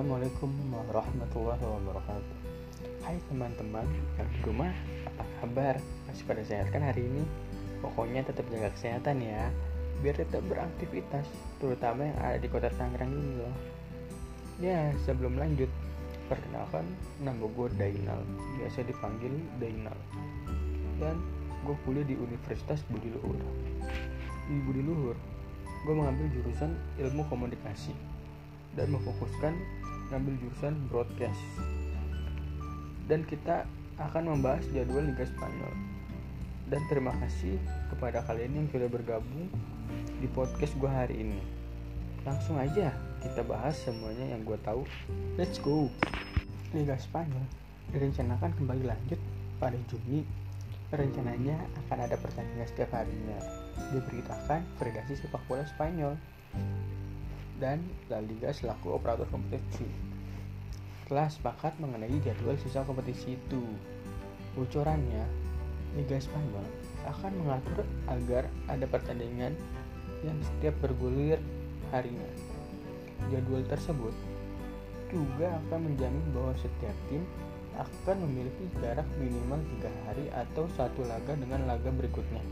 Assalamualaikum warahmatullahi wabarakatuh. Hai teman-teman yang di rumah Apa kabar? Masih pada sehat kan hari ini? Pokoknya tetap jaga kesehatan ya Biar tetap beraktivitas Terutama yang ada di kota Tangerang ini loh. Ya sebelum lanjut Perkenalkan nama gue Dainal. Biasa dipanggil Dainal. Dan gue kuliah di Universitas Budi Luhur. Di Budi Luhur Gue mengambil jurusan ilmu komunikasi dan memfokuskan ngambil jurusan broadcast. Dan kita akan membahas jadwal Liga Spanyol. Dan terima kasih kepada kalian yang sudah bergabung di podcast gue hari ini. Langsung aja kita bahas semuanya yang gue tahu. Let's go. Liga Spanyol direncanakan kembali lanjut pada Juni. Rencananya akan ada pertandingan setiap harinya. Diberitakan Federasi Sepak Bola Spanyol dan La Liga selaku operator kompetisi. Telah sepakat mengenai jadwal sisa kompetisi itu. Bocorannya, Liga Spanyol akan mengatur agar ada pertandingan yang setiap bergulir harinya. Jadwal tersebut juga akan menjamin bahwa setiap tim akan memiliki jarak minimal tiga hari atau satu laga dengan laga berikutnya.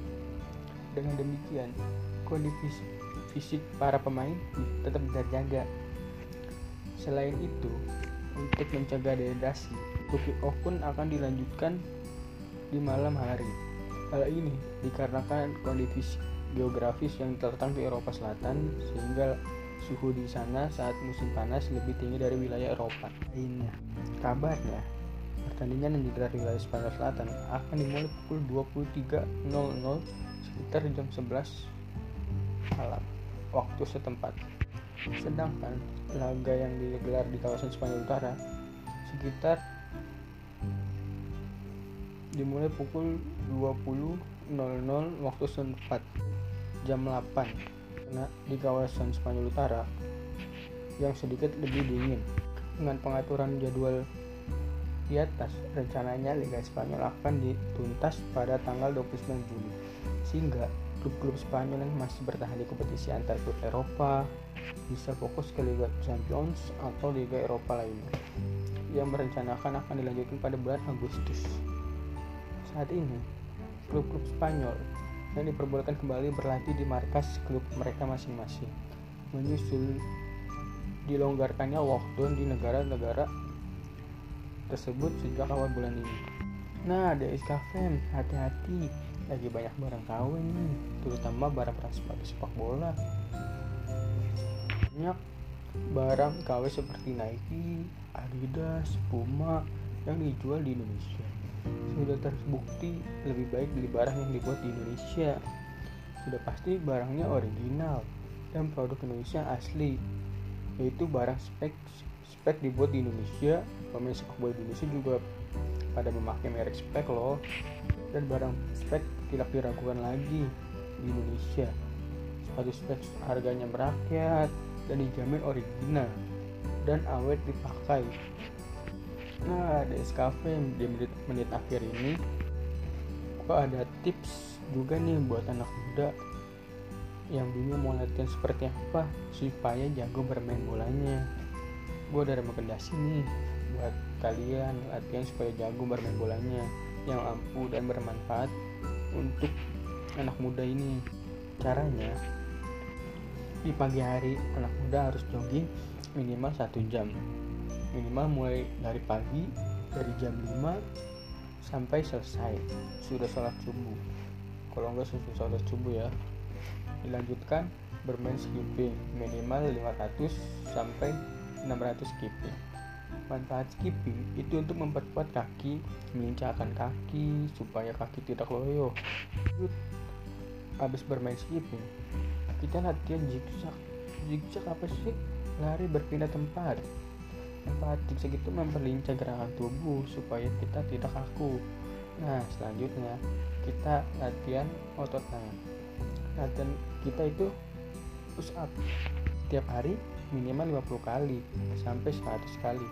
Dengan demikian, kondisi fisik para pemain tetap terjaga. Selain itu, untuk mencegah dehidrasi, kick off pun akan dilanjutkan di malam hari. Hal ini dikarenakan kondisi geografis yang terletak di Eropa Selatan sehingga suhu di sana saat musim panas lebih tinggi dari wilayah Eropa lainnya. Kabarnya, pertandingan yang digelar di wilayah Spanyol Selatan akan dimulai pukul 23.00 sekitar jam 11 malam waktu setempat. Sedangkan laga yang digelar di kawasan Spanyol Utara sekitar dimulai pukul 20.00 waktu setempat jam 8 karena di kawasan Spanyol Utara yang sedikit lebih dingin. Dengan pengaturan jadwal di atas, rencananya Liga Spanyol akan dituntas pada tanggal 29 Juli. Sehingga klub-klub Spanyol yang masih bertahan di kompetisi antar klub Eropa bisa fokus ke Liga Champions atau Liga Eropa lainnya yang merencanakan akan dilanjutkan pada bulan Agustus. Saat ini, klub-klub Spanyol yang diperbolehkan kembali berlatih di markas klub mereka masing-masing, menyusul dilonggarkannya lockdown di negara-negara tersebut sejak awal bulan ini. Nah, DSK Fam, hati-hati, lagi banyak barang nih, terutama barang-barang sepatu sepak bola. Banyak barang KW seperti Nike, Adidas, Puma yang dijual di Indonesia. Sudah terbukti lebih baik beli barang yang dibuat di Indonesia. Sudah pasti barangnya original dan produk Indonesia asli, yaitu barang spek spek dibuat di Indonesia. Pemain sepak bola Indonesia juga pada memakai merek spek loh dan barang spek tidak diragukan lagi di Indonesia. Sepatu spek harganya merakyat dan dijamin original dan awet dipakai. Nah, di Cafe di menit-menit akhir ini, gua ada tips juga nih buat anak muda yang bingung mau latihan seperti apa supaya jago bermain bolanya. Gue ada rekomendasi nih buat kalian latihan supaya jago bermain bolanya. Yang ampuh dan bermanfaat untuk anak muda ini. Caranya di pagi hari anak muda harus jogging minimal satu jam. Minimal mulai dari pagi dari jam 5 sampai selesai. Sudah sholat subuh. Kalau enggak sudah sholat subuh ya dilanjutkan bermain skipping minimal 500 sampai 600 skipping manfaat skipping itu untuk memperkuat kaki menginjakkan kaki supaya kaki tidak loyo. Habis bermain skipping kita latihan zigzag. Zigzag apa sih? Lari berpindah tempat. Manfaat zigzag itu memperlincah gerakan tubuh supaya kita tidak kaku. Nah selanjutnya kita latihan otot tangan. Latihan kita itu push up. Setiap hari minimal 50 kali sampai 100 kali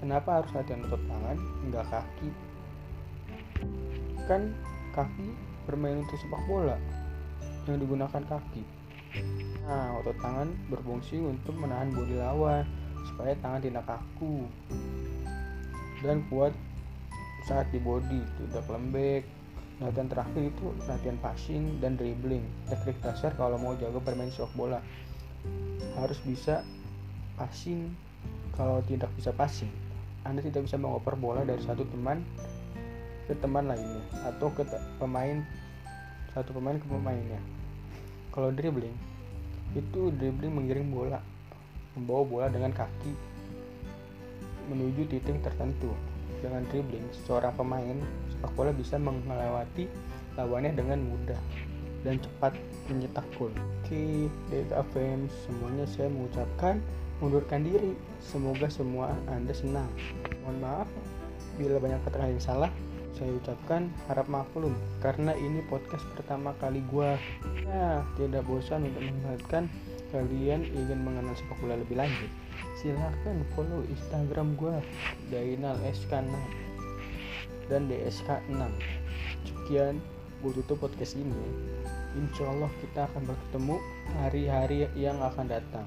kenapa harus latihan otot tangan enggak kaki? Kan kaki bermain untuk sepak bola yang digunakan kaki. Nah otot tangan berfungsi untuk menahan bodi lawan supaya tangan tidak kaku dan kuat saat di body tidak lembek. Latihan terakhir itu latihan passing dan dribbling. Teknik dasar kalau mau jaga bermain sepak bola. Harus bisa passing kalau tidak bisa passing anda tidak bisa mengoper bola dari satu teman ke teman lainnya atau ke pemain satu pemain ke pemainnya kalau dribbling itu dribbling mengiring bola membawa bola dengan kaki menuju titik tertentu dengan dribbling seorang pemain sepak bola bisa melewati lawannya dengan mudah dan cepat mencetak gol. Oke, Data fans, semuanya saya mengucapkan mundurkan diri. Semoga semua Anda senang. Mohon maaf bila banyak kata yang salah. Saya ucapkan harap maklum karena ini podcast pertama kali gua. Nah, tidak bosan untuk mengingatkan kalian ingin mengenal sepak bola lebih lanjut. Silahkan follow Instagram gua Dainal SK6 dan DSK6 sekian gue tutup podcast ini insya Allah kita akan bertemu hari-hari yang akan datang